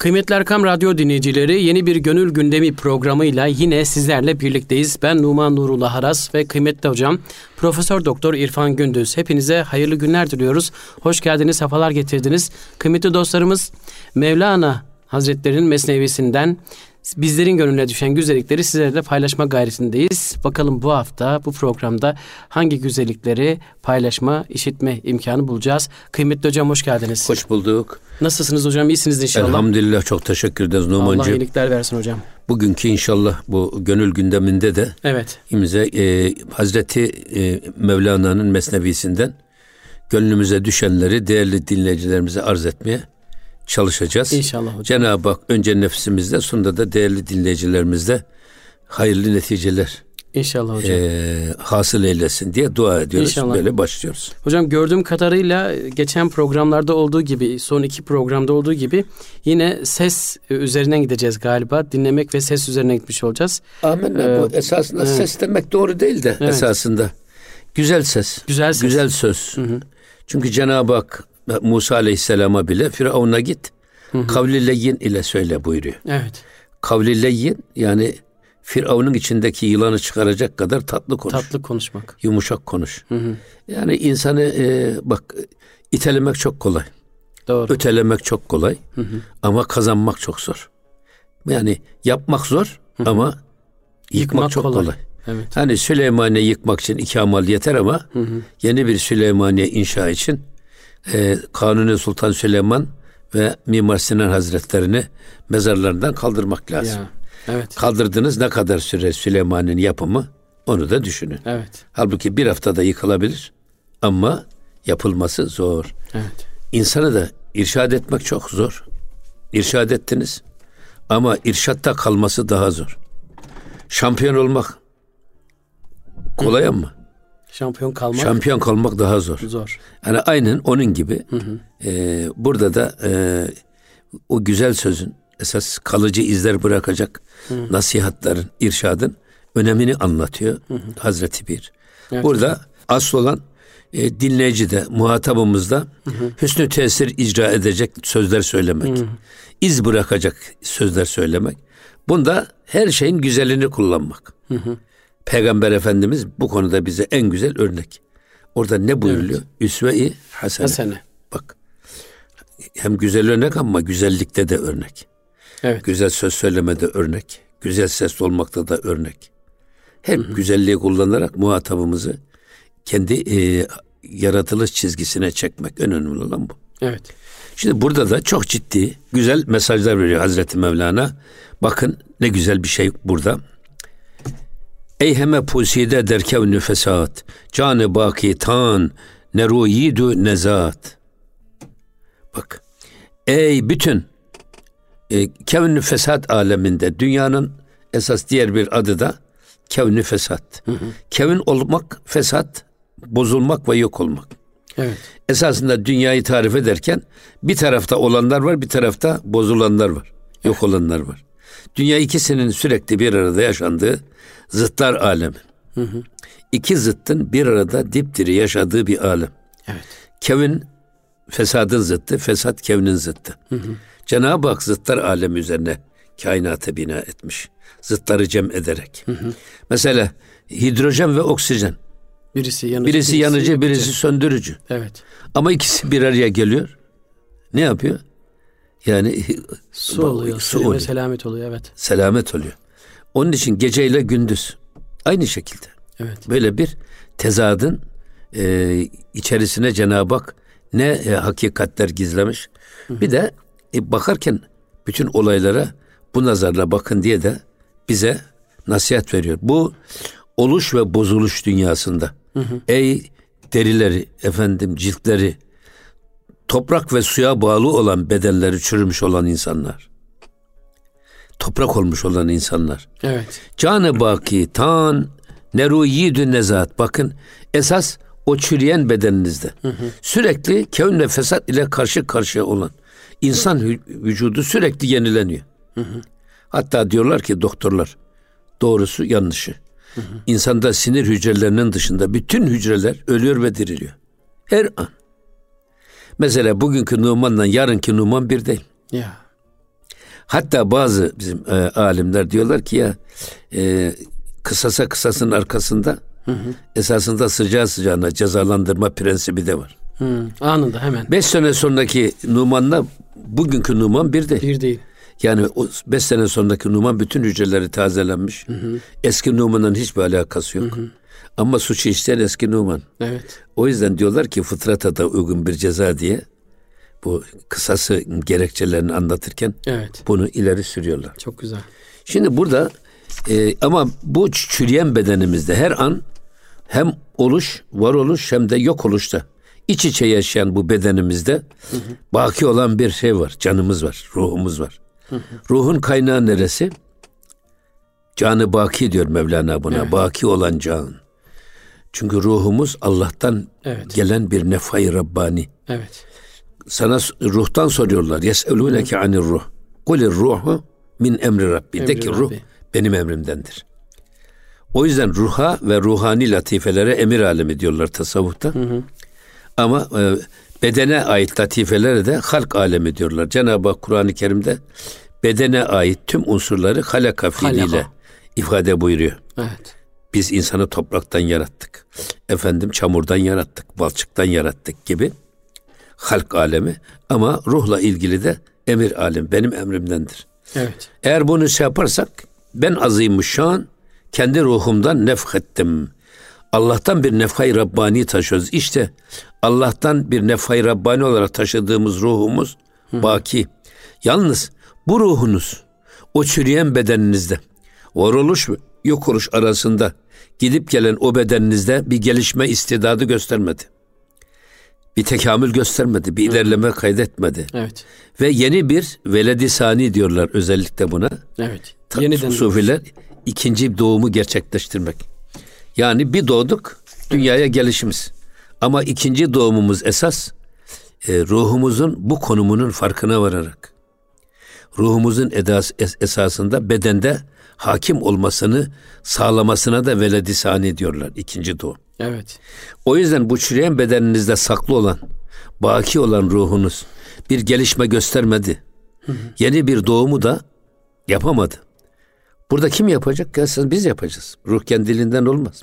Kıymetli Erkam Radyo dinleyicileri yeni bir Gönül Gündemi programıyla yine sizlerle birlikteyiz. Ben Numan Nurullah Haras ve kıymetli hocam Profesör Doktor İrfan Gündüz. Hepinize hayırlı günler diliyoruz. Hoş geldiniz, sefalar getirdiniz. Kıymetli dostlarımız Mevlana Hazretlerinin mesnevisinden bizlerin gönlüne düşen güzellikleri sizlerle paylaşma gayretindeyiz. Bakalım bu hafta bu programda hangi güzellikleri paylaşma, işitme imkanı bulacağız. Kıymetli hocam hoş geldiniz. Hoş bulduk. Nasılsınız hocam? İyisiniz inşallah. Elhamdülillah çok teşekkür ederiz Numancığım. Allah iyilikler versin hocam. Bugünkü inşallah bu gönül gündeminde de Evet. imze e, Hazreti e, Mevlana'nın mesnevisinden gönlümüze düşenleri değerli dinleyicilerimize arz etmeye çalışacağız. İnşallah hocam. Cenab-ı Hak önce nefsimizde sonra da değerli dinleyicilerimizde hayırlı neticeler İnşallah hocam. e, hasıl eylesin diye dua ediyoruz. İnşallah. Böyle başlıyoruz. Hocam gördüğüm kadarıyla geçen programlarda olduğu gibi, son iki programda olduğu gibi yine ses üzerinden gideceğiz galiba. Dinlemek ve ses üzerine gitmiş olacağız. Amenna Ee, bu esasında evet. ses demek doğru değil de Evet. esasında güzel ses. Güzel ses. Güzel söz. Çünkü Cenab-ı Hak Musa Aleyhisselam'a bile Firavun'a git. Kavli leyyin ile söyle buyuruyor. Evet. Kavli leyyin yani Firavun'un içindeki yılanı çıkaracak kadar tatlı konuş. Tatlı konuşmak. Yumuşak konuş. Yani insanı e, bak itelemek çok kolay. Doğru. Ötelemek çok kolay. Ama kazanmak çok zor. Yani yapmak zor ama yıkmak, Yıkmak çok kolay. kolay. Evet. Hani Süleymaniye yıkmak için iki amal yeter ama yeni bir Süleymaniye inşa için e, Kanuni Sultan Süleyman ve Mimar Sinan Hazretlerini mezarlarından kaldırmak lazım. Ya. Evet. Kaldırdınız ne kadar süre Süleyman'ın yapımı onu da düşünün. Evet. Halbuki bir haftada yıkılabilir ama yapılması zor. Evet. İnsanı da irşad etmek çok zor. İrşad ettiniz ama irşatta kalması daha zor. Şampiyon olmak kolay ama Şampiyon kalmak şampiyon kalmak daha zor. zor. Yani aynen onun gibi e, burada da e, o güzel sözün esas kalıcı izler bırakacak nasihatların, irşadın önemini anlatıyor Hazreti Bir. Evet. Burada asıl olan e, dinleyicide, muhatabımızda hüsnü tesir icra edecek sözler söylemek. iz bırakacak sözler söylemek. Bunda her şeyin güzelini kullanmak. Peygamber Efendimiz bu konuda bize en güzel örnek. Orada ne buyuruluyor? Üsve-i hasene. Hasene. Bak. Hem güzel örnek ama güzellikte de örnek. Evet. Güzel söz söylemede örnek. Güzel ses olmakta da örnek. Hep güzelliği kullanarak muhatabımızı kendi e, yaratılış çizgisine çekmek en önemli olan bu. Evet. Şimdi burada da çok ciddi, güzel mesajlar veriyor Hazreti Mevlana. Bakın ne güzel bir şey burada. Ey heme puside derkev nüfesat, canı baki tan, ne ruyidu nezat. Bak, ey bütün e, kevn fesat aleminde dünyanın esas diğer bir adı da kevn fesat. Kevin olmak fesat, bozulmak ve yok olmak. Evet. Esasında dünyayı tarif ederken bir tarafta olanlar var, bir tarafta bozulanlar var. Yok olanlar var. Dünya ikisinin sürekli bir arada yaşandığı zıtlar alemi. İki zıttın bir arada dipdiri yaşadığı bir alem. Evet. Kevin fesadın zıttı, fesat kevnin zıttı. Cenab-ı Hak zıtlar alemi üzerine kainatı bina etmiş. Zıtları cem ederek. Mesela hidrojen ve oksijen. Birisi yanıcı. Birisi yanıcı, yakıcı. birisi söndürücü. Evet. Ama ikisi bir araya geliyor. Ne yapıyor? Yani Su oluyor. Su oluyor. selamet oluyor. Evet. Selamet oluyor. Onun için geceyle gündüz aynı şekilde. Evet. Böyle bir tezadın e, içerisine Cenab-ı Hak ne e, hakikatler gizlemiş. Bir de e, bakarken bütün olaylara bu nazarla bakın diye de bize nasihat veriyor. Bu oluş ve bozuluş dünyasında. Ey derileri, efendim ciltleri, toprak ve suya bağlı olan bedenleri çürümüş olan insanlar. Toprak olmuş olan insanlar. Evet. Canı baki tan neru yidü nezat. Bakın esas o çürüyen bedeninizde. Sürekli kevn ve fesat ile karşı karşıya olan insan hü- vücudu sürekli yenileniyor. Hatta diyorlar ki doktorlar doğrusu yanlışı. İnsanda sinir hücrelerinin dışında bütün hücreler ölüyor ve diriliyor. Her an. Mesela bugünkü Numan'la yarınki Numan bir değil. Ya. Hatta bazı bizim e, alimler diyorlar ki ya e, kısasa kısasın arkasında hı hı. esasında sıcağı sıcağına cezalandırma prensibi de var. Hı, anında hemen. Beş sene sonraki Numan'la bugünkü Numan bir değil. Bir değil. Yani o beş sene sonraki Numan bütün hücreleri tazelenmiş. Hı hı. Eski Numan'ın hiçbir alakası yok. Hı hı. Ama suçu işleyen eski Numan. Evet. O yüzden diyorlar ki fıtrata da uygun bir ceza diye bu kısası gerekçelerini anlatırken evet. bunu ileri sürüyorlar. Çok güzel. Şimdi burada e, ama bu çürüyen bedenimizde her an hem oluş, varoluş hem de yok oluşta iç içe yaşayan bu bedenimizde hı hı. baki olan bir şey var. Canımız var, ruhumuz var. Hı hı. Ruhun kaynağı neresi? Canı baki diyor Mevlana buna. Evet. Baki olan can. Çünkü ruhumuz Allah'tan evet. gelen bir nefay Rabbani. Evet. Sana ruhtan soruyorlar. Yeselûneke anir ruh. Kulir ruhu min emri Rabbi. De ki ruh benim emrimdendir. O yüzden ruha ve ruhani latifelere emir alemi diyorlar tasavvufta. Hı hı. Ama e, bedene ait latifelere de halk alemi diyorlar. Cenab-ı Hak Kur'an-ı Kerim'de bedene ait tüm unsurları halaka fiiliyle ifade buyuruyor. Evet. Biz insanı topraktan yarattık. Efendim çamurdan yarattık, balçıktan yarattık gibi halk alemi ama ruhla ilgili de emir alem benim emrimdendir. Evet. Eğer bunu şey yaparsak ben azim şu an kendi ruhumdan nefhettim. Allah'tan bir nefhay Rabbani taşıyoruz. İşte Allah'tan bir nefhay Rabbani olarak taşıdığımız ruhumuz Hı. baki. Yalnız bu ruhunuz o çürüyen bedeninizde varoluş mu yok oluş arasında gidip gelen o bedeninizde bir gelişme istidadı göstermedi. Bir tekamül göstermedi, bir ilerleme kaydetmedi. Evet. Ve yeni bir veledi sani diyorlar özellikle buna. Evet. Yeniden Sufiler ikinci doğumu gerçekleştirmek. Yani bir doğduk, dünyaya gelişimiz. Ama ikinci doğumumuz esas e, ruhumuzun bu konumunun farkına vararak ruhumuzun edas, es, esasında bedende hakim olmasını sağlamasına da veledisani diyorlar ikinci doğum. Evet. O yüzden bu çürüyen bedeninizde saklı olan, baki olan ruhunuz bir gelişme göstermedi. Hı hı. Yeni bir doğumu da yapamadı. Burada kim yapacak? Gelsin biz yapacağız. Ruh kendiliğinden olmaz.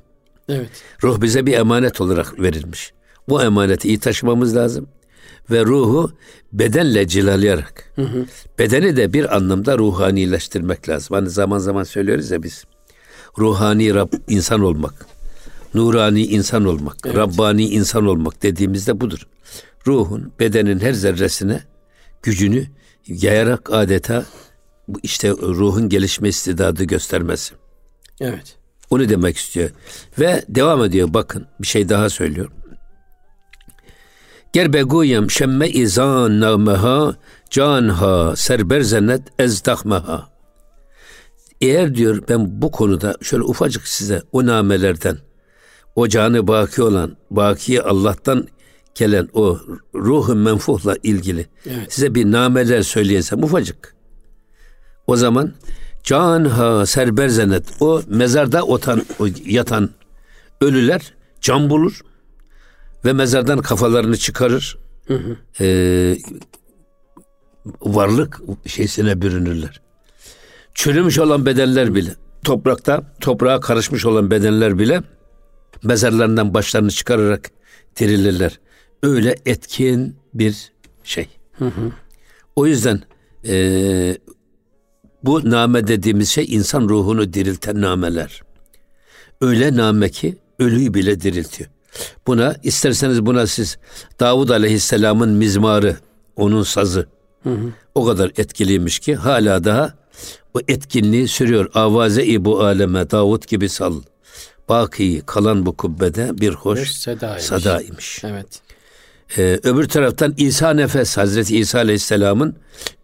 Evet. Ruh bize bir emanet olarak verilmiş. Bu emaneti iyi taşımamız lazım ve ruhu bedenle cilalayarak hı hı. bedeni de bir anlamda ruhanileştirmek lazım. Hani zaman zaman söylüyoruz ya biz ruhani Rab, insan olmak, nurani insan olmak, evet. Rabbani insan olmak dediğimizde budur. Ruhun bedenin her zerresine gücünü yayarak adeta bu işte ruhun gelişme istidadı göstermesi. Evet. Onu demek istiyor. Ve devam ediyor bakın bir şey daha söylüyor. Ger beguyem şemme izan nağmeha canha serberzenet ezdahmeha. Eğer diyor ben bu konuda şöyle ufacık size o namelerden o canı baki olan, baki Allah'tan gelen o ruhu menfuhla ilgili evet. size bir nameler söyleyesem ufacık. O zaman canha serberzenet o mezarda otan, o yatan ölüler can bulur ve mezardan kafalarını çıkarır. Hı hı. Ee, varlık şeysine bürünürler. Çürümüş olan bedenler bile toprakta toprağa karışmış olan bedenler bile mezarlarından başlarını çıkararak dirilirler. Öyle etkin bir şey. Hı hı. O yüzden e, bu name dediğimiz şey insan ruhunu dirilten nameler. Öyle name ki ölüyü bile diriltiyor. Buna isterseniz buna siz Davud Aleyhisselam'ın mizmarı, onun sazı hı hı. o kadar etkiliymiş ki hala daha o etkinliği sürüyor. Avaze-i bu aleme Davud gibi sal. Baki kalan bu kubbede bir hoş bir sedaymış. sadaymış. Evet. Ee, öbür taraftan İsa nefes Hazreti İsa Aleyhisselam'ın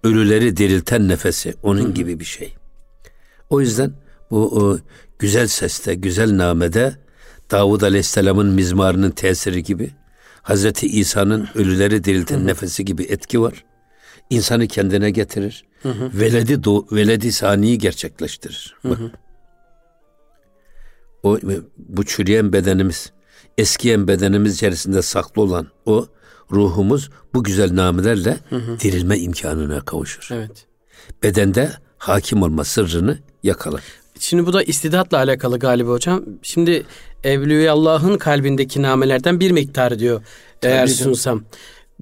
ölüleri dirilten nefesi onun Hı. gibi bir şey. O yüzden bu o, güzel seste, güzel namede Davud Aleyhisselam'ın mizmarının tesiri gibi Hazreti İsa'nın ölüleri dirilten Hı-hı. nefesi gibi etki var. İnsanı kendine getirir. Hı-hı. Veledi do, veledi saniyi gerçekleştirir. Bak. O bu çürüyen bedenimiz, eskiyen bedenimiz içerisinde saklı olan o ruhumuz bu güzel namelerle Hı-hı. dirilme imkanına kavuşur. Evet. bedende hakim olma sırrını yakalar. Şimdi bu da istidatla alakalı galiba hocam. Şimdi Evliya Allah'ın kalbindeki namelerden bir miktar diyor eğer Tabii canım.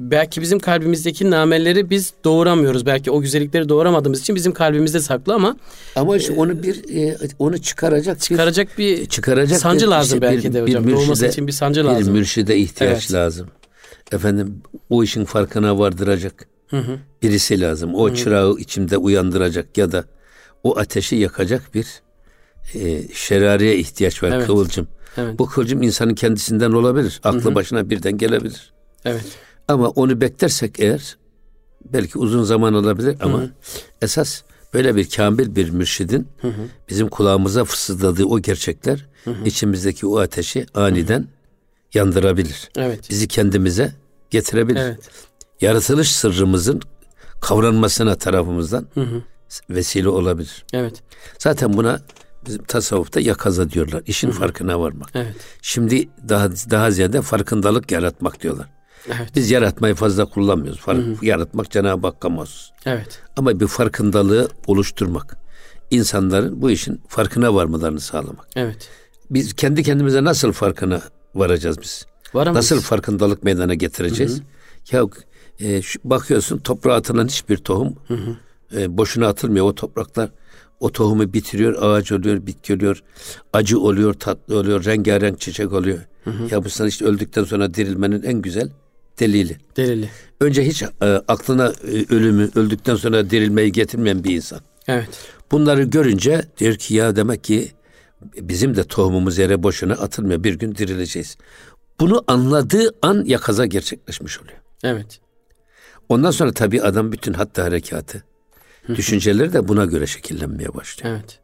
Belki bizim kalbimizdeki nameleri biz doğuramıyoruz. Belki o güzellikleri doğuramadığımız için bizim kalbimizde saklı ama Ama işte onu bir e, onu çıkaracak bir- çıkaracak bir çıkaracak sancı bir- lazım işte belki de hocam. Doğması için bir sancı lazım. Bir mürşide ihtiyaç Evet. lazım. Efendim o işin farkına vardıracak birisi lazım. O çırağı içimde uyandıracak ya da o ateşi yakacak bir e, şerariye ihtiyaç var Evet. kıvılcım. Evet. Bu kıvılcım insanın kendisinden olabilir. Aklı başına birden gelebilir. Evet. Ama onu beklersek eğer belki uzun zaman alabilir ama esas böyle bir kamil bir mürşidin bizim kulağımıza fısıldadığı o gerçekler içimizdeki o ateşi aniden yandırabilir. Evet. Bizi kendimize getirebilir. Evet. Yaratılış sırrımızın kavranmasına tarafımızdan vesile olabilir. Evet. Zaten buna bizim tasavvufta yakaza diyorlar. İşin farkına varmak. Evet. Şimdi daha daha ziyade farkındalık yaratmak diyorlar. Evet. Biz yaratmayı fazla kullanmıyoruz. Fark, Yaratmak Cenab-ı Hakk'a mahsus. Evet. Ama bir farkındalığı oluşturmak. insanların bu işin farkına varmalarını sağlamak. Evet. Biz kendi kendimize nasıl farkına varacağız biz? Varamayız. Nasıl farkındalık meydana getireceğiz? Ya e, şu- bakıyorsun toprağa atılan hiçbir tohum e, boşuna atılmıyor. O topraklar o tohumu bitiriyor, ağaç oluyor, bitki oluyor, acı oluyor, tatlı oluyor, rengarenk çiçek oluyor. Ya bu sana işte öldükten sonra dirilmenin en güzel delili. Delili. Önce hiç e, aklına e, ölümü, öldükten sonra dirilmeyi getirmeyen bir insan. Evet. Bunları görünce diyor ki ya demek ki bizim de tohumumuz yere boşuna atılmıyor. Bir gün dirileceğiz. Bunu anladığı an yakaza gerçekleşmiş oluyor. Evet. Ondan sonra tabii adam bütün hatta harekatı, düşünceleri de buna göre şekillenmeye başlıyor. Evet.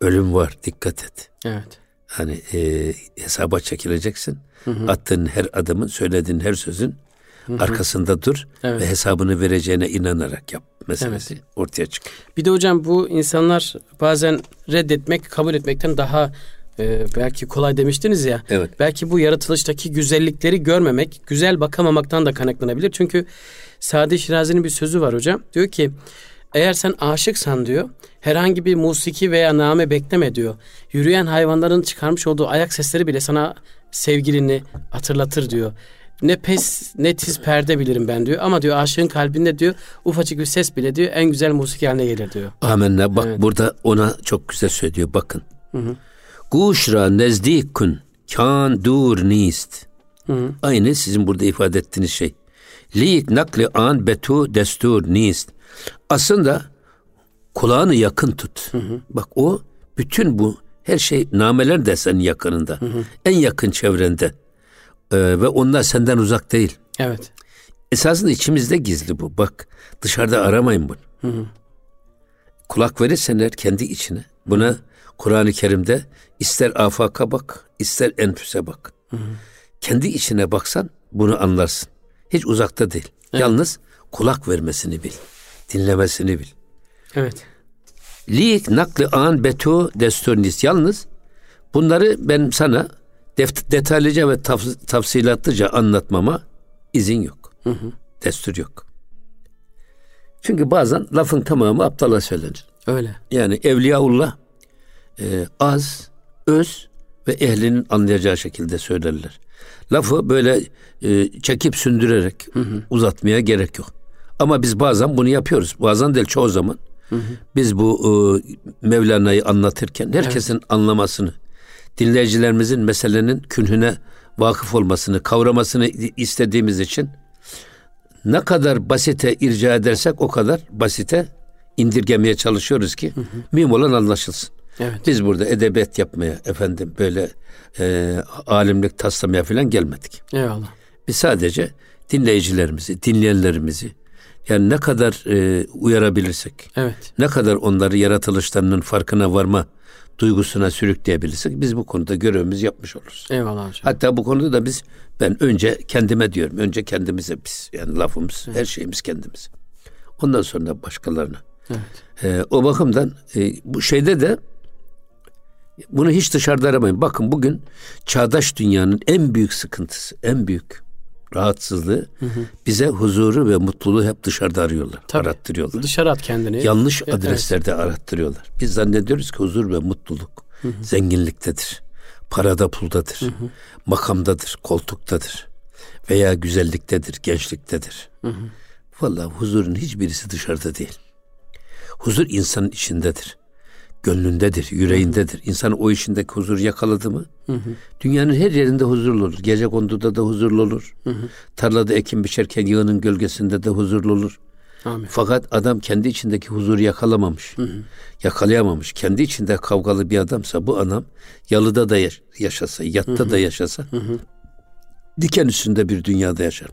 Ölüm var, dikkat et. Evet. Hani e, hesaba çekileceksin. Attığın her adımın, söylediğin her sözün arkasında dur Evet. ve hesabını vereceğine inanarak yap meselesi ortaya çıkıyor. Bir de hocam bu insanlar bazen reddetmek, kabul etmekten daha e, belki kolay demiştiniz ya. Evet. Belki bu yaratılıştaki güzellikleri görmemek, güzel bakamamaktan da kaynaklanabilir. Çünkü Sadi Şirazi'nin bir sözü var hocam. Diyor ki eğer sen aşıksan diyor herhangi bir musiki veya name bekleme diyor. Yürüyen hayvanların çıkarmış olduğu ayak sesleri bile sana sevgilini hatırlatır diyor. Ne pes ne tiz perde bilirim ben diyor. Ama diyor aşığın kalbinde diyor ufacık bir ses bile diyor en güzel musiki haline gelir diyor. Amenna. Bak burada ona çok güzel söylüyor. Bakın. Guşra nezdikun kan dur nist. Aynı sizin burada ifade ettiğiniz şey. Lik nakli an betu destur nist. Aslında kulağını yakın tut. Bak o bütün bu her şey nameler de senin yakınında. En yakın çevrende. Ee, ve onlar senden uzak değil. Evet. Esasında içimizde gizli bu. Bak dışarıda aramayın bunu. Kulak verirsen eğer kendi içine. Buna Kur'an-ı Kerim'de ister afaka bak, ister enfüse bak. Kendi içine baksan bunu anlarsın. Hiç uzakta değil. Yalnız kulak vermesini bil. Dinlemesini bil. Evet. Lik nakli an betu desturnis. Yalnız bunları ben sana def- detaylıca ve taf- tafsilatlıca anlatmama izin yok. Destur yok. Çünkü bazen lafın tamamı aptala söylenir. Öyle. Yani Evliyaullah e, az, öz ve ehlinin anlayacağı şekilde söylerler. Lafı böyle e, çekip sündürerek uzatmaya gerek yok. Ama biz bazen bunu yapıyoruz. Bazen değil çoğu zaman. Biz bu e, Mevlana'yı anlatırken herkesin anlamasını, dinleyicilerimizin meselenin künhüne vakıf olmasını, kavramasını istediğimiz için ne kadar basite irca edersek o kadar basite indirgemeye çalışıyoruz ki mühim olan anlaşılsın. Evet. Biz burada edebiyat yapmaya efendim böyle e, alimlik taslamaya falan gelmedik. Eyvallah. Biz sadece dinleyicilerimizi, dinleyenlerimizi yani ne kadar e, uyarabilirsek, Evet. ne kadar onları yaratılışlarının farkına varma duygusuna sürükleyebilirsek biz bu konuda görevimizi yapmış oluruz. Eyvallah hocam. Hatta bu konuda da biz ben önce kendime diyorum. Önce kendimize biz. Yani lafımız, her şeyimiz kendimize. Ondan sonra başkalarına. Evet. Ee, o bakımdan e, bu şeyde de bunu hiç dışarıda aramayın. Bakın bugün çağdaş dünyanın en büyük sıkıntısı, en büyük rahatsızlığı bize huzuru ve mutluluğu hep dışarıda arıyorlar, Tabii. arattırıyorlar. Dışarı at kendini. Yanlış Evet, adreslerde arattırıyorlar. Biz zannediyoruz ki huzur ve mutluluk zenginliktedir. Parada puldadır. Makamdadır, koltuktadır. Veya güzelliktedir, gençliktedir. Vallahi huzurun hiçbirisi dışarıda değil. Huzur insanın içindedir. Gönlündedir, yüreğindedir. İnsan o işindeki huzur yakaladı mı? Dünyanın her yerinde huzurlu olur. Gece konduda da huzurlu olur. Tarlada ekim biçerken yığının gölgesinde de huzurlu olur. Amin. Fakat adam kendi içindeki huzuru yakalamamış. Yakalayamamış. Kendi içinde kavgalı bir adamsa bu adam yalıda da yaş- yaşasa, yatta da yaşasa diken üstünde bir dünyada yaşar.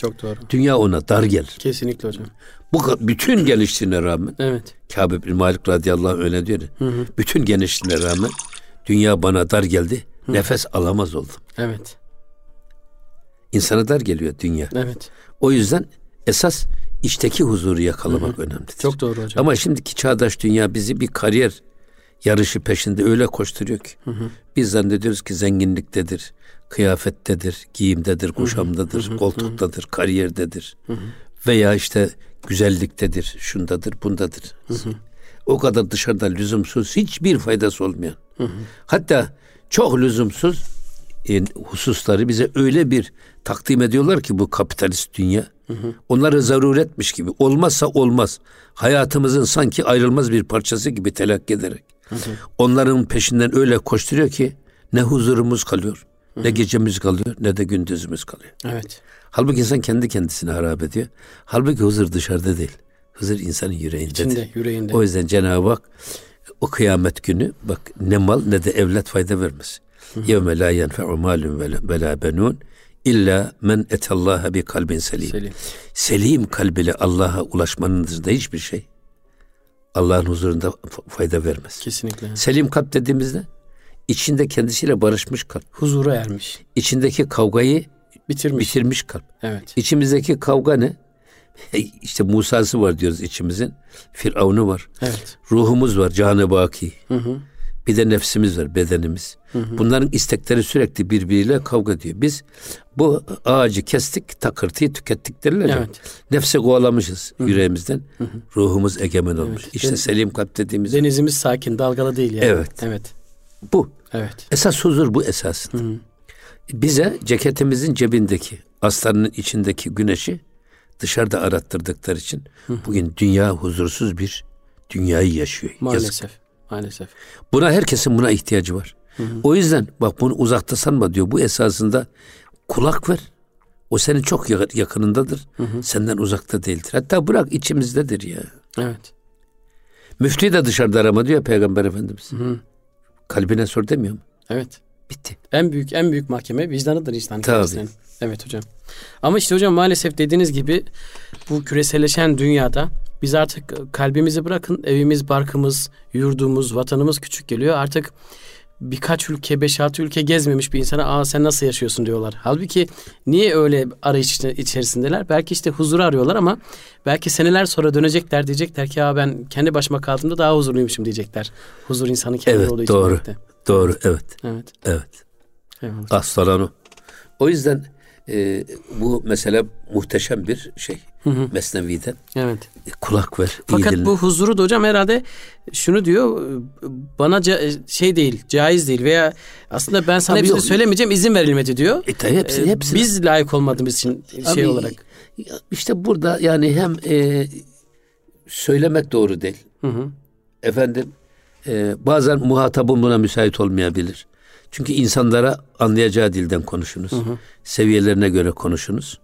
Çok doğru. Dünya ona dar gelir. Kesinlikle hocam. Bu bütün geliştiğine rağmen Evet. Kabe bin Malik radıyallahu anh öyle diyor. ya, Bütün genişliğine rağmen dünya bana dar geldi. Nefes alamaz oldum. Evet. İnsana dar geliyor dünya. Evet. O yüzden esas içteki huzuru yakalamak önemlidir. Çok doğru hocam. Ama şimdiki çağdaş dünya bizi bir kariyer yarışı peşinde öyle koşturuyor ki. Biz zannediyoruz ki zenginliktedir, kıyafettedir, giyimdedir, kuşamdadır, koltuktadır, kariyerdedir. Veya işte güzelliktedir, şundadır, bundadır. O kadar dışarıda lüzumsuz hiçbir faydası olmayan. Hatta çok lüzumsuz e, hususları bize öyle bir takdim ediyorlar ki bu kapitalist dünya. Onları zaruretmiş gibi olmazsa olmaz. Hayatımızın sanki ayrılmaz bir parçası gibi telakki ederek. Onların peşinden öyle koşturuyor ki ne huzurumuz kalıyor, ne gecemiz kalıyor, ne de gündüzümüz kalıyor. Evet. Halbuki insan kendi kendisine harap ediyor. Halbuki huzur dışarıda değil. Huzur insanın yüreğindedir. İçinde, yüreğinde. O yüzden Cenab-ı Hak o kıyamet günü bak ne mal ne de evlat fayda vermez. Yevme la yenfe'u malun ve la benun illa men etallaha bi kalbin selim. Selim. Selim kalbiyle Allah'a ulaşmanın dışında hiçbir şey Allah'ın huzurunda fayda vermez. Kesinlikle. Selim kalp dediğimizde içinde kendisiyle barışmış kalp. Huzura ermiş. İçindeki kavgayı Bitirmiş. bitirmiş kalp. Evet. İçimizdeki kavga ne? İşte Musa'sı var diyoruz içimizin. Firavun'u var. Evet. Ruhumuz var, canı baki. Hı hı. Bir de nefsimiz var, bedenimiz. Bunların istekleri sürekli birbiriyle kavga ediyor. Biz bu ağacı kestik, takırtıyı tükettik derler. Evet. Nefse kovalamışız yüreğimizden. Ruhumuz egemen olmuş. İşte Den- selim kalp dediğimiz Denizimiz sakin, dalgalı değil yani. Evet. Evet. bu. Evet. Esas huzur bu esasında. Bize ceketimizin cebindeki, aslanın içindeki güneşi dışarıda arattırdıkları için bugün dünya huzursuz bir dünyayı yaşıyor. Yazık. Maalesef. Maalesef. Buna herkesin buna ihtiyacı var. O yüzden bak bunu uzakta sanma diyor. Bu esasında kulak ver. O senin çok ya- yakınındadır. Senden uzakta değildir. Hatta bırak içimizdedir ya. Evet. Müftü de dışarıda arama diyor Peygamber Efendimiz. Kalbine sor demiyor mu? Evet. Bitti. En büyük en büyük mahkeme vicdanıdır insan kendisinin. Evet hocam. Ama işte hocam maalesef dediğiniz gibi bu küreselleşen dünyada biz artık kalbimizi bırakın evimiz, barkımız, yurdumuz, vatanımız küçük geliyor. Artık birkaç ülke, beş altı ülke gezmemiş bir insana aa sen nasıl yaşıyorsun diyorlar. Halbuki niye öyle arayış içerisindeler? Belki işte huzuru arıyorlar ama belki seneler sonra dönecekler diyecekler ki aa ben kendi başıma kaldığımda daha huzurluymuşum diyecekler. Huzur insanın kendi Evet, olduğu için. doğru. birlikte. Doğru evet. Evet. Evet. Eyvallah. Aslan o. O yüzden e, bu mesela muhteşem bir şey. Mesnevi'den. Evet. E, kulak ver. Fakat dinle. bu huzuru da hocam herhalde şunu diyor bana ca- şey değil caiz değil veya aslında ben sana hepsini söylemeyeceğim izin verilmedi diyor. E, tabii hepsi, Ee, hepsi. Biz layık olmadığımız için şey Abi, olarak. ya İşte burada yani hem e, söylemek doğru değil. Hı hı. Efendim e, bazen muhatabın buna müsait olmayabilir. Çünkü insanlara anlayacağı dilden konuşunuz. Seviyelerine göre konuşunuz.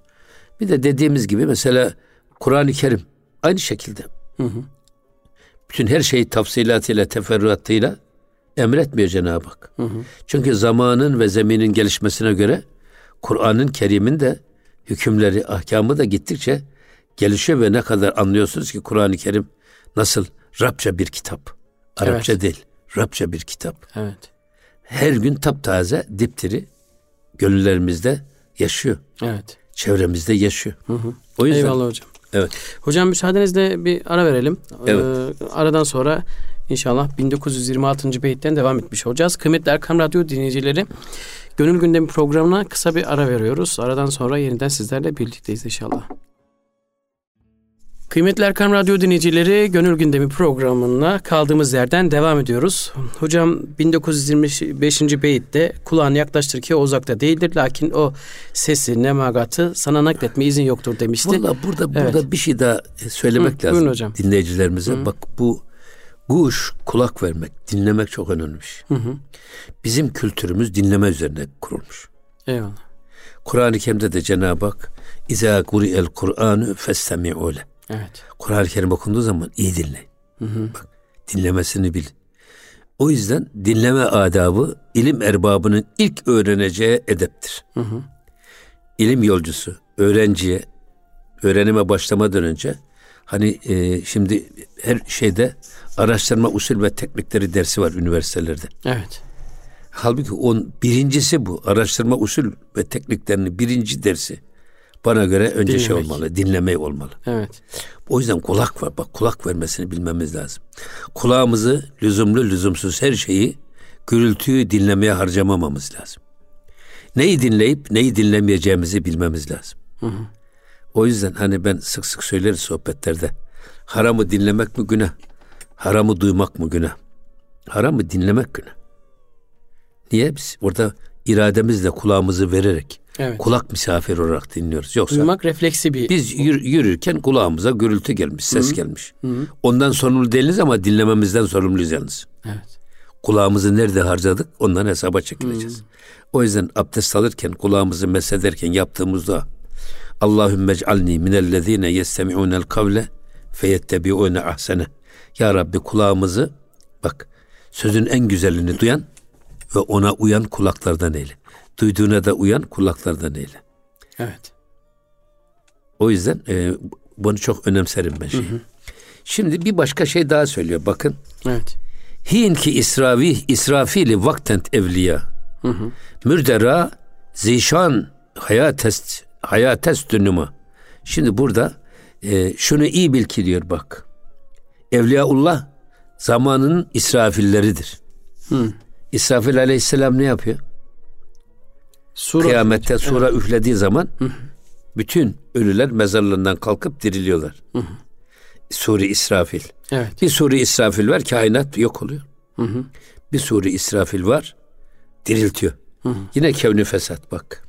Bir de dediğimiz gibi mesela Kur'an-ı Kerim aynı şekilde. Bütün her şeyi tafsilatıyla, teferruatıyla emretmiyor Cenab-ı Hak. Çünkü zamanın ve zeminin gelişmesine göre Kur'an'ın Kerim'in de hükümleri, ahkamı da gittikçe gelişiyor ve ne kadar anlıyorsunuz ki Kur'an-ı Kerim nasıl Rabça bir kitap. Arapça Evet. değil, Rabça bir kitap. Evet. Her gün taptaze, dipdiri gönüllerimizde yaşıyor. Evet. Çevremizde yaşıyor. O yüzden Eyvallah hocam. evet. Hocam müsaadenizle bir ara verelim. Evet. Ee, aradan sonra İnşallah 1926. beyitten devam etmiş olacağız. Kıymetli Erkam Radyo dinleyicileri, Gönül Gündemi programına kısa bir ara veriyoruz. Aradan sonra yeniden sizlerle birlikteyiz inşallah. Kıymetli Erkam Radyo dinleyicileri Gönül Gündemi programına kaldığımız yerden devam ediyoruz. Hocam 1925. beyitte kulağını yaklaştır ki o uzakta değildir. Lakin o sesi, nemagatı sana nakletme izin yoktur demişti. Valla burada burada evet. bir şey daha söylemek Hı, lazım hocam. dinleyicilerimize. Hı. Bak bu Guş, kulak vermek, dinlemek çok önemliymiş. Hı hı. Bizim kültürümüz dinleme üzerine kurulmuş. Eyvallah. Kur'an-ı Kerim'de de Cenab-ı Hak İzâ el Kur'an'ı festemi'u le. Evet. Kur'an-ı Kerim okunduğu zaman iyi dinle. Hı hı. Bak dinlemesini bil. O yüzden dinleme adabı ilim erbabının ilk öğreneceği edeptir. Hı hı. İlim yolcusu öğrenciye öğrenime başlamadan önce hani e, şimdi her şeyde araştırma usul ve teknikleri dersi var üniversitelerde. Evet. Halbuki on birincisi bu. Araştırma usul ve tekniklerini birinci dersi bana göre önce şey Dinlemek. şey olmalı, dinlemeyi olmalı. Evet. O yüzden kulak var. Bak kulak vermesini bilmemiz lazım. Kulağımızı lüzumlu lüzumsuz her şeyi gürültüyü dinlemeye harcamamamız lazım. Neyi dinleyip neyi dinlemeyeceğimizi bilmemiz lazım. Hı hı. O yüzden hani ben sık sık söyleriz sohbetlerde. Haramı dinlemek mi günah? Haramı duymak mı günah? Haramı dinlemek günah. Niye? Biz orada irademizle kulağımızı vererek evet. kulak misafir olarak dinliyoruz. Yoksa duymak refleksi bir biz yür, yürürken kulağımıza gürültü gelmiş, ses Hı-hı. gelmiş. Hı-hı. Ondan sorumlu değiliz ama dinlememizden sorumluyuz yalnız. Evet. Kulağımızı nerede harcadık ondan hesaba çekileceğiz. Hı-hı. O yüzden abdest alırken kulağımızı mesederken yaptığımızda Allahümme ec'alni minellezine yestemi'unel kavle feyettebi'une ahsene. Ya Rabbi kulağımızı bak sözün en güzelini duyan ve ona uyan kulaklardan eyle. Duyduğuna da uyan kulaklardan eyle. Evet. O yüzden e, bunu çok önemserim ben şey. Hı hı. Şimdi bir başka şey daha söylüyor bakın. Evet. Hin ki isravi israfili vaktent evliya. Hı hı. Mürdera zişan hayatest hayatest dünüma. Şimdi burada e, şunu iyi bil ki diyor bak. Evliyaullah zamanının israfilleridir. Hı. İsrafil aleyhisselam ne yapıyor? Sura Kıyamette üfledi. sura evet. üflediği zaman hı. bütün ölüler mezarlarından kalkıp diriliyorlar. Hı hı. Suri İsrafil. Evet. Bir suri İsrafil var kainat yok oluyor. Hı hı. Bir suri İsrafil var diriltiyor. Hı hı. Yine kevni fesat bak.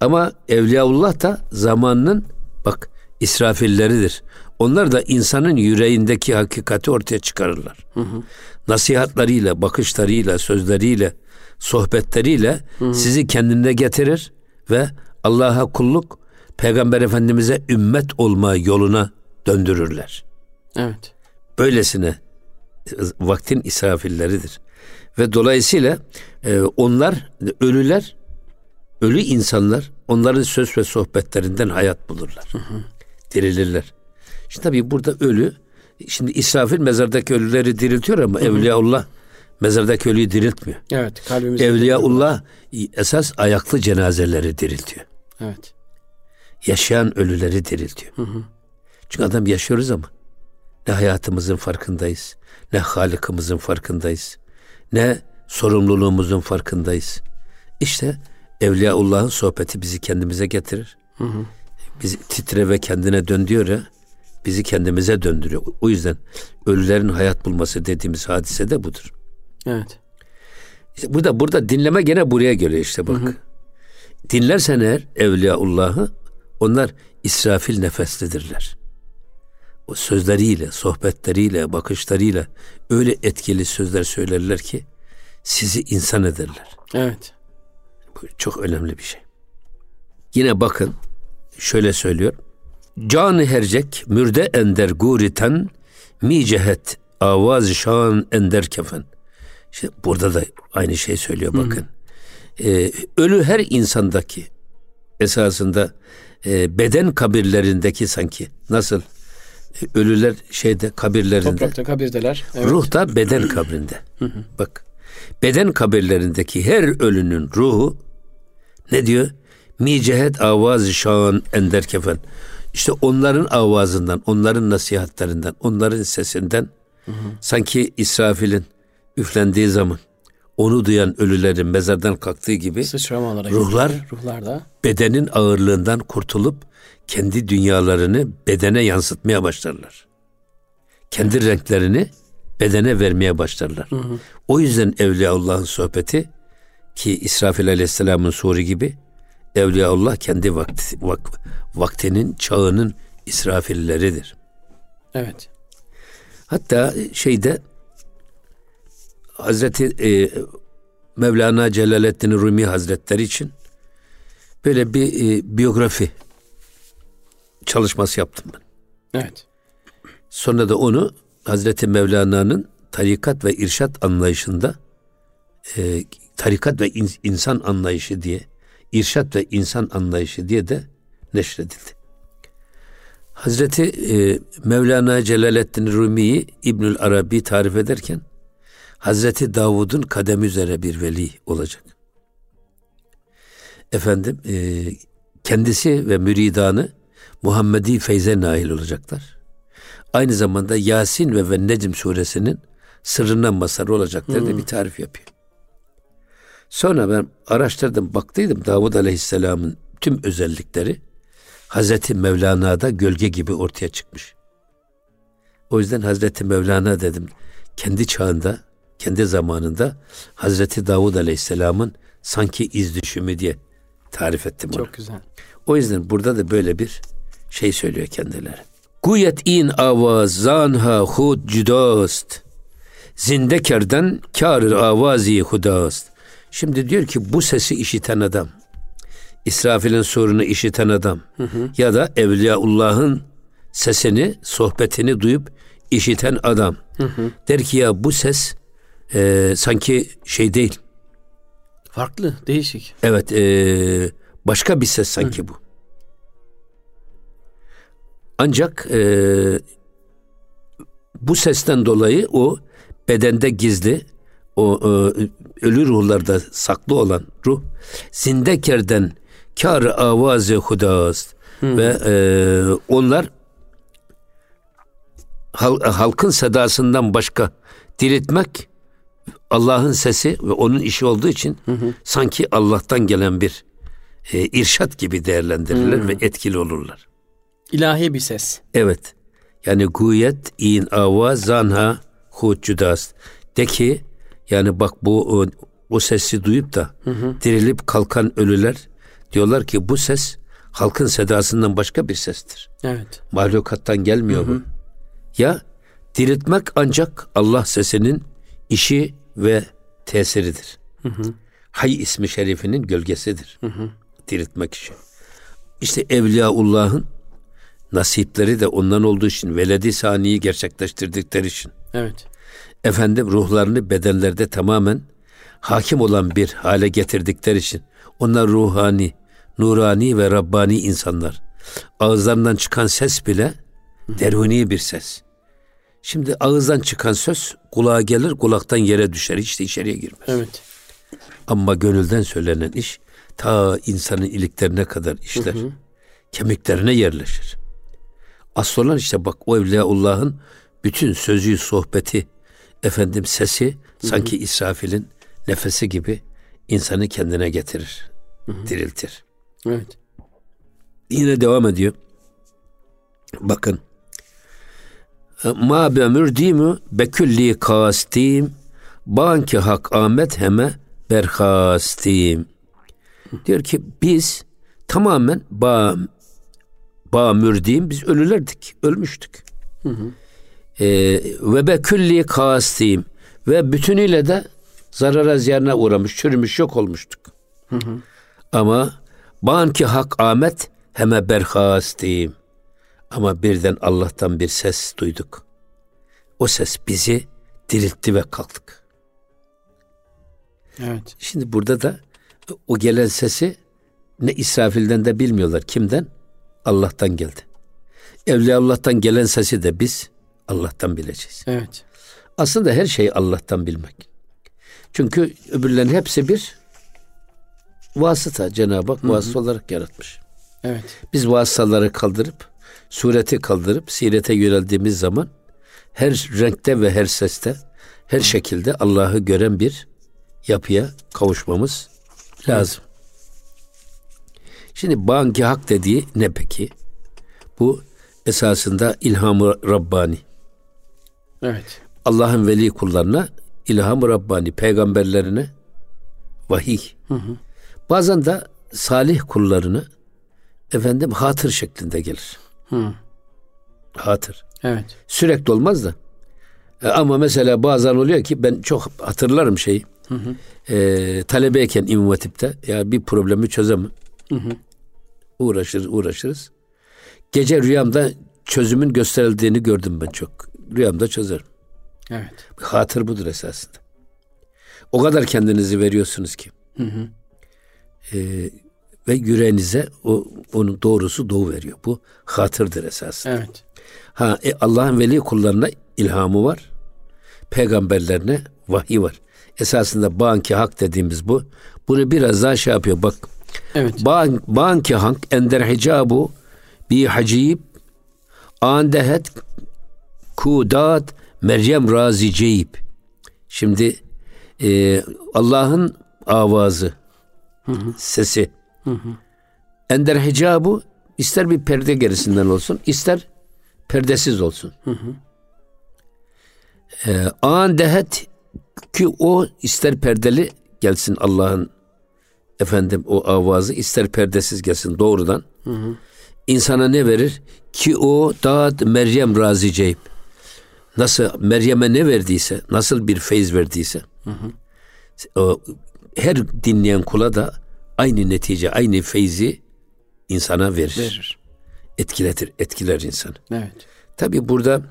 Ama Evliyaullah da zamanının bak İsrafilleridir. Onlar da insanın yüreğindeki hakikati ortaya çıkarırlar. Hı hı. Nasihatlarıyla, bakışlarıyla, sözleriyle, sohbetleriyle hı sizi kendine getirir ve Allah'a kulluk, Peygamber Efendimiz'e ümmet olma yoluna döndürürler. Evet. Böylesine vaktin israfilleridir. Ve dolayısıyla e, onlar ölüler, ölü insanlar onların söz ve sohbetlerinden hayat bulurlar. Hı hı. Dirilirler. Şimdi tabii burada ölü, şimdi İsrafil mezardaki ölüleri diriltiyor ama hı hı. Evliyaullah mezardaki ölüyü diriltmiyor. Evet. Kalbimizi Evliyaullah esas ayaklı cenazeleri diriltiyor. Evet. Yaşayan ölüleri diriltiyor. Hı hı. Çünkü adam yaşıyoruz ama ne hayatımızın farkındayız, ne Halık'ımızın farkındayız, ne sorumluluğumuzun farkındayız. İşte Evliyaullah'ın sohbeti bizi kendimize getirir. Hı hı. Bizi titre ve kendine dön diyor ya, bizi kendimize döndürüyor. O yüzden ölülerin hayat bulması dediğimiz hadise de budur. Evet. İşte burada burada dinleme gene buraya geliyor işte bak. Hı hı. Dinlersen eğer Evliyaullah'ı onlar İsrafil nefeslidirler. O sözleriyle, sohbetleriyle, bakışlarıyla öyle etkili sözler söylerler ki sizi insan ederler. Evet. Bu çok önemli bir şey. Yine bakın şöyle söylüyor. Canı hercek mürde ender guriten mi cehet avaz şan ender kefen. İşte burada da aynı şey söylüyor bakın. Ee, ölü her insandaki esasında e, beden kabirlerindeki sanki nasıl e, ölüler şeyde kabirlerinde. Toprakta kabirdeler. Evet. Ruh da beden kabrinde. Bak beden kabirlerindeki her ölünün ruhu ne diyor? Mi cehet avaz şan ender kefen. İşte onların avazından, onların nasihatlerinden, onların sesinden Hı hı. Sanki İsrafil'in üflendiği zaman onu duyan ölülerin mezardan kalktığı gibi ruhlar, gibi, ruhlarda bedenin ağırlığından kurtulup kendi dünyalarını bedene yansıtmaya başlarlar. Kendi evet. renklerini bedene vermeye başlarlar. Hı hı. O yüzden Evliyaullah'ın sohbeti ki İsrafil Aleyhisselam'ın soru gibi Evliyaullah kendi vakti, vak, vaktinin, çağının İsrafilleridir. Evet. Hatta şeyde Hazreti e, Mevlana Celaleddin Rumi Hazretleri için böyle bir e, biyografi çalışması yaptım ben. Evet. Sonra da onu Hazreti Mevlana'nın tarikat ve irşat anlayışında e, tarikat ve in, insan anlayışı diye, irşat ve insan anlayışı diye de neşredildi. Hazreti e, Mevlana Celaleddin Rumi'yi İbnül Arabi tarif ederken Hazreti Davud'un kademi üzere bir veli olacak. Efendim e, kendisi ve müridanı Muhammedi feyze nail olacaklar. Aynı zamanda Yasin ve ve Necm suresinin sırrından mazhar olacaklar hmm. diye bir tarif yapıyor. Sonra ben araştırdım, baktıydım Davud Aleyhisselam'ın tüm özellikleri Hazreti Mevlana'da gölge gibi ortaya çıkmış. O yüzden Hazreti Mevlana dedim kendi çağında, kendi zamanında Hazreti Davud Aleyhisselam'ın sanki iz düşümü diye tarif ettim onu. Çok güzel. O yüzden burada da böyle bir şey söylüyor kendileri. Guyet in avaz zanha hud cüdast. Zinde kerden kar avazi hudast. Şimdi diyor ki bu sesi işiten adam İsrafil'in sorunu işiten adam hı hı. ya da Evliyaullah'ın sesini, sohbetini duyup işiten adam hı hı. der ki ya bu ses e, sanki şey değil. Farklı, değişik. Evet, e, başka bir ses sanki hı. bu. Ancak e, bu sesten dolayı o bedende gizli, o e, ölü ruhlarda saklı olan ruh zindekerden kar avazı hudast ve e, onlar halkın sedasından başka diriltmek Allah'ın sesi ve onun işi olduğu için hı hı. sanki Allah'tan gelen bir e, irşat gibi değerlendirirler hı. ve etkili olurlar. İlahi bir ses. Evet. Yani guyet in ava zanha hucudas. De ki yani bak bu o, o sesi duyup da hı hı. dirilip kalkan ölüler Diyorlar ki bu ses halkın sedasından başka bir sestir. Evet. Mahlukattan gelmiyor Hı-hı. bu. Ya diriltmek ancak Allah sesinin işi ve tesiridir. Hı hı. Hay ismi şerifinin gölgesidir. Hı hı. Diriltmek işi. İşte Evliyaullah'ın nasipleri de ondan olduğu için veledi saniyi gerçekleştirdikleri için. Evet. Efendim ruhlarını bedenlerde tamamen hakim olan bir hale getirdikleri için onlar ruhani, nurani ve Rabbani insanlar. Ağızlarından çıkan ses bile derhuni bir ses. Şimdi ağızdan çıkan söz kulağa gelir, kulaktan yere düşer. Hiç de içeriye girmez. Evet. Ama gönülden söylenen iş ta insanın iliklerine kadar işler. Hı hı. Kemiklerine yerleşir. Asıl olan işte bak o Evliyaullah'ın bütün sözü, sohbeti, efendim sesi hı hı. sanki İsrafil'in nefesi gibi insanı kendine getirir, hı hı. diriltir. Evet. Yine devam ediyor. Bakın. Ma bemürdimü bekülli kastim banki hak Ahmet heme berhastim. Diyor ki biz tamamen ba ba mürdim biz ölülerdik, ölmüştük. Hı hı. Ee, ve bekülli kastim ve bütünüyle de zarara ziyarına uğramış, çürümüş, yok olmuştuk. Hı hı. Ama Ban ki hak amet heme berhastiyim. Ama birden Allah'tan bir ses duyduk. O ses bizi diriltti ve kalktık. Evet. Şimdi burada da o gelen sesi ne İsrafil'den de bilmiyorlar. Kimden? Allah'tan geldi. Evliya Allah'tan gelen sesi de biz Allah'tan bileceğiz. Evet. Aslında her şeyi Allah'tan bilmek. Çünkü öbürlerin hepsi bir vasıta Cenab-ı Hak vasıta olarak yaratmış. Evet. Biz vasıtaları kaldırıp sureti kaldırıp sirete yöneldiğimiz zaman her renkte ve her seste, her şekilde Allah'ı gören bir yapıya kavuşmamız lazım. Şimdi banki hak dediği ne peki? Bu esasında ilhamı Rabbani. Evet. Allah'ın veli kullarına ilham-ı Rabbani, peygamberlerine vahiy. Hı hı. Bazen de salih kullarını efendim hatır şeklinde gelir. Hı. Hatır. Evet. Sürekli olmaz da. E, ama mesela bazen oluyor ki ben çok hatırlarım şeyi. Hı hı. E, talebeyken İmam Hatip'te ya bir problemi çözemem. Hı hı. Uğraşırız, uğraşırız. Gece rüyamda çözümün gösterildiğini gördüm ben çok. Rüyamda çözerim. Evet. Hatır budur esasında. O kadar kendinizi veriyorsunuz ki. Hı hı. Ee, ve yüreğinize o onun doğrusu doğu veriyor. Bu hatırdır esasında. Evet. Ha e, Allah'ın veli kullarına ilhamı var. Peygamberlerine vahiy var. Esasında banki hak dediğimiz bu. Bunu biraz daha şey yapıyor. Bak. Evet. Ban, banki hak ender hicabu bi hacib andehet kudat Meryem Razi Ceyip. Şimdi e, Allah'ın avazı, hı hı. sesi. Hı hı. Ender hicabu ister bir perde gerisinden olsun, ister perdesiz olsun. Hı hı. E, an dehet ki o ister perdeli gelsin Allah'ın efendim o avazı ister perdesiz gelsin doğrudan. Hı hı. İnsana ne verir? Ki o da Meryem Razi Ceyip nasıl Meryem'e ne verdiyse, nasıl bir feyz verdiyse, hı hı. O, her dinleyen kula da aynı netice, aynı feyzi insana verir. Verir. Etkiletir, etkiler insanı. Evet. Tabi burada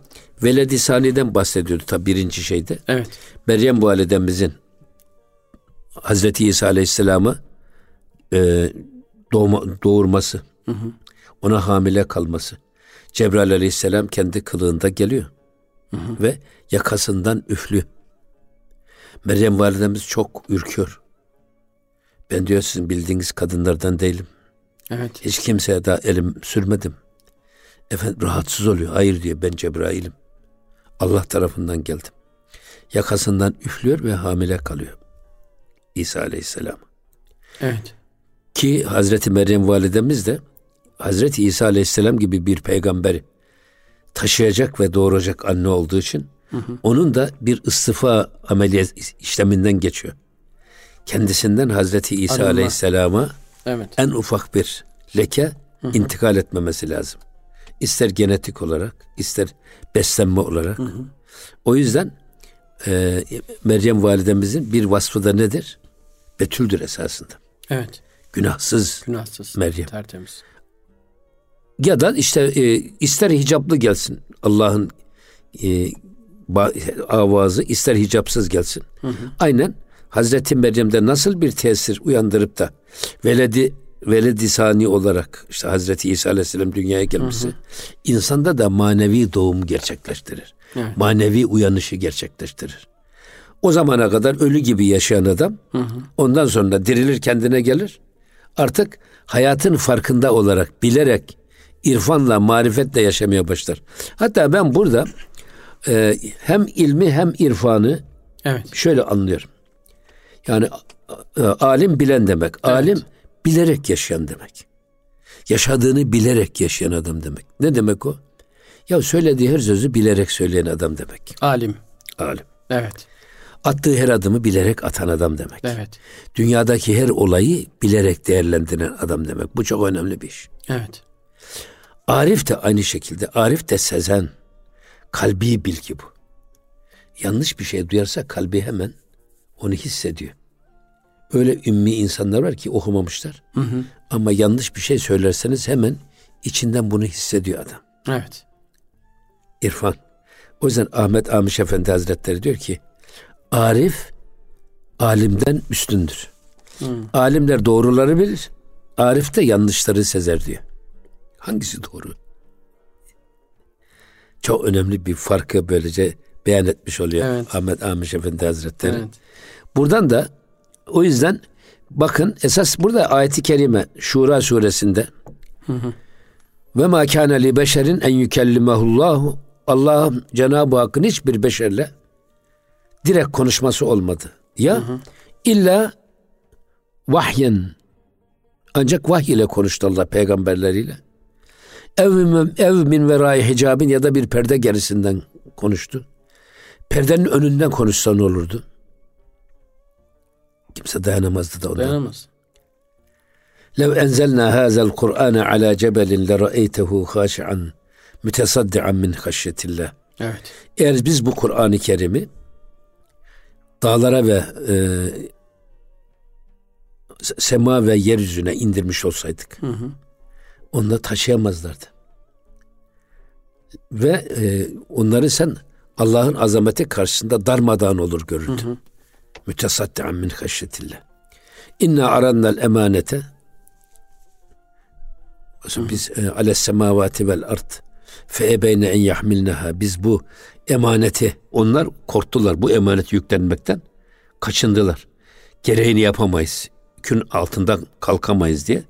veledi saniden bahsediyordu tabi birinci şeyde. Evet. Meryem validemizin Hazreti İsa Aleyhisselam'ı e, doğma, doğurması, hı hı. ona hamile kalması. Cebrail Aleyhisselam kendi kılığında geliyor. Hı hı. Ve yakasından üflü. Meryem validemiz çok ürküyor. Ben diyor sizin bildiğiniz kadınlardan değilim. Evet. Hiç kimseye daha elim sürmedim. Efendim rahatsız oluyor. Hayır diyor ben Cebrail'im. Allah tarafından geldim. Yakasından üflüyor ve hamile kalıyor. İsa Aleyhisselam. Evet. Ki Hazreti Meryem validemiz de Hazreti İsa Aleyhisselam gibi bir peygamberi taşıyacak ve doğuracak anne olduğu için hı hı. onun da bir istifa ameliyat işleminden geçiyor. Kendisinden Hazreti İsa Allah. Aleyhisselam'a evet. en ufak bir leke hı hı. intikal etmemesi lazım. İster genetik olarak, ister beslenme olarak. Hı hı. O yüzden e, Meryem validemizin bir vasfı da nedir? Betüldür esasında. Evet. Günahsız. Günahsız. Meryem. Tertemiz. Ya da işte e, ister hicaplı gelsin Allah'ın e, avazı ister hicapsız gelsin. Hı hı. Aynen Hazreti Meryem'de nasıl bir tesir uyandırıp da veledi veledi sani olarak işte Hazreti İsa Aleyhisselam dünyaya gelmesi hı hı. insanda da manevi doğum gerçekleştirir. Evet. Manevi uyanışı gerçekleştirir. O zamana kadar ölü gibi yaşayan adam hı hı. ondan sonra dirilir kendine gelir. Artık hayatın farkında olarak bilerek irfanla, marifetle yaşamaya başlar. Hatta ben burada e, hem ilmi hem irfanı evet. şöyle anlıyorum. Yani alim bilen demek. Evet. Alim bilerek yaşayan demek. Yaşadığını bilerek yaşayan adam demek. Ne demek o? Ya söylediği her sözü bilerek söyleyen adam demek. Alim. Alim. Evet. Attığı her adımı bilerek atan adam demek. Evet. Dünyadaki her olayı bilerek değerlendiren adam demek. Bu çok önemli bir iş. Evet. Arif de aynı şekilde. Arif de sezen. Kalbi bilgi bu. Yanlış bir şey duyarsa kalbi hemen onu hissediyor. Öyle ümmi insanlar var ki okumamışlar. Hı hı. Ama yanlış bir şey söylerseniz hemen içinden bunu hissediyor adam. Evet. İrfan. O yüzden Ahmet Amiş Efendi Hazretleri diyor ki Arif alimden üstündür. Hı. Alimler doğruları bilir. Arif de yanlışları sezer diyor. Hangisi doğru? Çok önemli bir farkı böylece beyan etmiş oluyor evet. Ahmet Amiş Efendi Hazretleri. Evet. Buradan da o yüzden bakın esas burada ayeti kerime Şura suresinde ve ma kana li beşerin en yukellimehullahu Allah Cenab-ı Hakk'ın hiçbir beşerle direkt konuşması olmadı. Ya hı hı. illa vahyen ancak vahiy ile konuştu Allah peygamberleriyle. Ev min, ev min verai hicabin ya da bir perde gerisinden konuştu Perdenin önünden konuşsa ne olurdu? Kimse dayanamazdı da ondan. Dayanamaz. لو أنزلنا هذا القرآن على جبل لرأيته خاشعا mütesaddian min haşyetillah. Evet. Eğer biz bu Kur'an-ı Kerim'i dağlara ve e, sema ve yeryüzüne indirmiş olsaydık hı hı. onu taşıyamazlardı. Ve e, onları sen Allah'ın azameti karşısında darmadağın olur görürdün. Mütesaddian min haşyetillah. İnna arannal emanete biz e, ales semavati vel ard fe ebeyne en yahmilneha biz bu emaneti onlar korktular bu emanet yüklenmekten kaçındılar. Gereğini yapamayız. Kün altından kalkamayız diye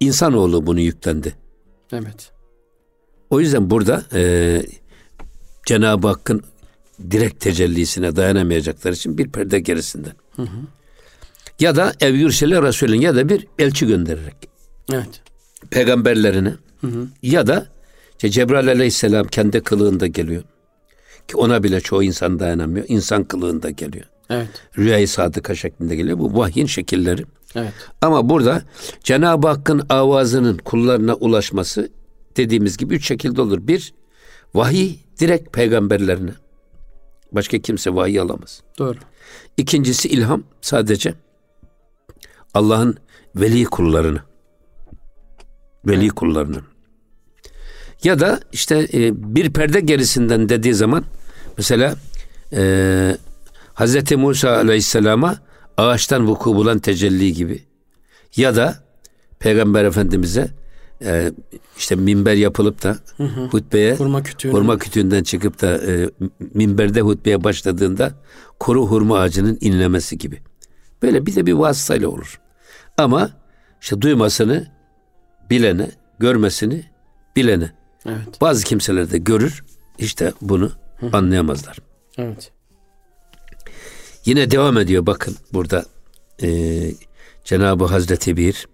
insanoğlu bunu yüklendi. Evet. O yüzden burada e, Cenab-ı Hakk'ın direkt tecellisine dayanamayacaklar için bir perde gerisinden. Hı hı. Ya da ev yürsele Resulün ya da bir elçi göndererek. Evet. Peygamberlerine hı hı. ya da işte Cebrail aleyhisselam kendi kılığında geliyor. Ki ona bile çoğu insan dayanamıyor. İnsan kılığında geliyor. Evet. Rüyayı sadıka şeklinde geliyor. Bu vahyin şekilleri. Evet. Ama burada Cenab-ı Hakk'ın avazının kullarına ulaşması dediğimiz gibi üç şekilde olur. Bir, vahiy direkt peygamberlerine. Başka kimse vahiy alamaz. Doğru. İkincisi ilham sadece Allah'ın veli kullarına. Veli evet. kullarına. Ya da işte e, bir perde gerisinden dediği zaman mesela e, Hz. Musa Aleyhisselam'a ağaçtan vuku bulan tecelli gibi ya da Peygamber Efendimiz'e e, işte minber yapılıp da hı hı. hutbeye hurma, hurma kütüğünden çıkıp da e, minberde hutbeye başladığında kuru hurma ağacının inlemesi gibi. Böyle bir de bir vasıtayla olur. Ama işte duymasını bilene, görmesini bilene. Evet. Bazı kimseler de görür, işte bunu hı. anlayamazlar. Evet. Yine devam ediyor bakın burada e, Cenab-ı Hazreti bir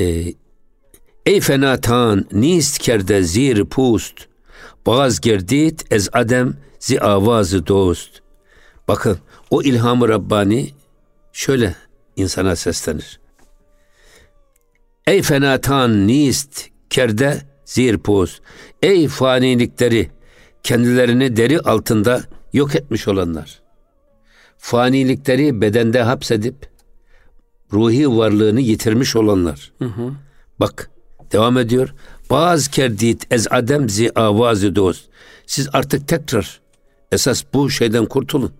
e, Ey fenatan nist kerde zir pust Baz gerdit ez adem zi avazı dost. Bakın o ilhamı Rabbani şöyle insana seslenir. Ey fenatan nist kerde zir pust. Ey fanilikleri kendilerini deri altında yok etmiş olanlar. Fanilikleri bedende hapsedip ruhi varlığını yitirmiş olanlar. Hı hı. Bak devam ediyor. Bazı kerdit ez adem zi avazı dost. Siz artık tekrar esas bu şeyden kurtulun.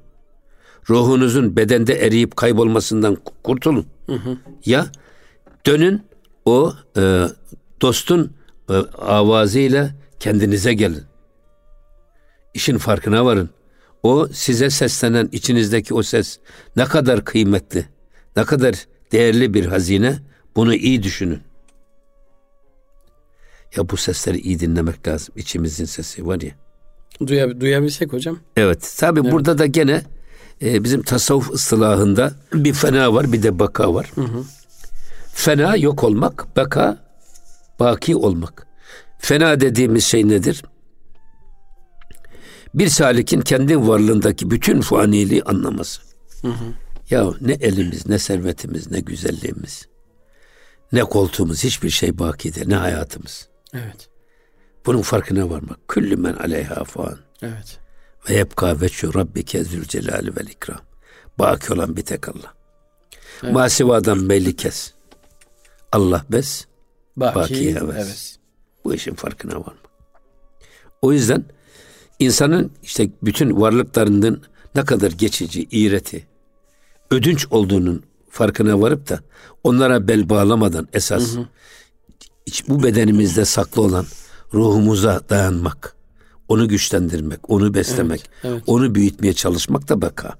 Ruhunuzun bedende eriyip kaybolmasından kurtulun. Hı hı. Ya dönün o e, dostun e, avazıyla kendinize gelin. İşin farkına varın. O size seslenen içinizdeki o ses ne kadar kıymetli, ne kadar değerli bir hazine bunu iyi düşünün. Ya bu sesleri iyi dinlemek lazım. İçimizin sesi var ya. Duyab duyabilsek hocam. Evet. Tabi evet. burada da gene e, bizim tasavvuf ıslahında bir fena var bir de baka var. Hı hı. Fena yok olmak, baka baki olmak. Fena dediğimiz şey nedir? Bir salikin kendi varlığındaki bütün faniliği anlaması. Hı hı. Ya ne elimiz, ne servetimiz, ne güzelliğimiz, ne koltuğumuz, hiçbir şey baki değil, ne hayatımız. Evet. Bunun farkına varmak. Küllü men aleyha fan. Evet. Ve yebka veçhu rabbike zülcelali vel ikram. Baki olan bir tek Allah. Evet. Masivadan belli kes. Allah bes, baki, baki heves. Evet. Bu işin farkına varmak. O yüzden insanın işte bütün varlıklarının ne kadar geçici, iğreti, ödünç olduğunun farkına varıp da onlara bel bağlamadan esas hı hı iç bu bedenimizde saklı olan ruhumuza dayanmak, onu güçlendirmek, onu beslemek, evet, evet. onu büyütmeye çalışmak da baka.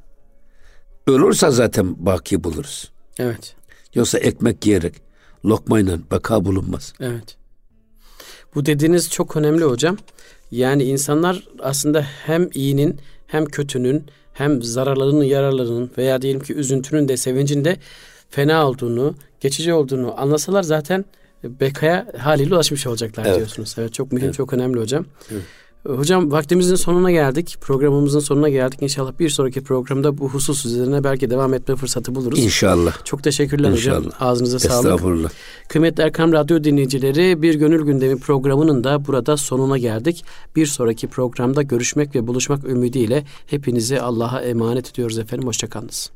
Ölürse zaten baki buluruz. Evet. Yoksa ekmek yiyerek lokmayla baka bulunmaz. Evet. Bu dediğiniz çok önemli hocam. Yani insanlar aslında hem iyinin hem kötünün hem zararlarının yararlarının veya diyelim ki üzüntünün de sevincin de fena olduğunu, geçici olduğunu anlasalar zaten bekaya haliyle ulaşmış olacaklar Evet. diyorsunuz. Evet çok mühim, Evet. çok önemli hocam. Evet. Hocam vaktimizin sonuna geldik. Programımızın sonuna geldik. İnşallah bir sonraki programda bu husus üzerine belki devam etme fırsatı buluruz. İnşallah. Çok teşekkürler hocam. İnşallah. Ağzınıza sağlık. Estağfurullah. Kıymetli Erkam Radyo dinleyicileri Bir Gönül Gündemi programının da burada sonuna geldik. Bir sonraki programda görüşmek ve buluşmak ümidiyle hepinizi Allah'a emanet ediyoruz efendim. Hoşçakalınız.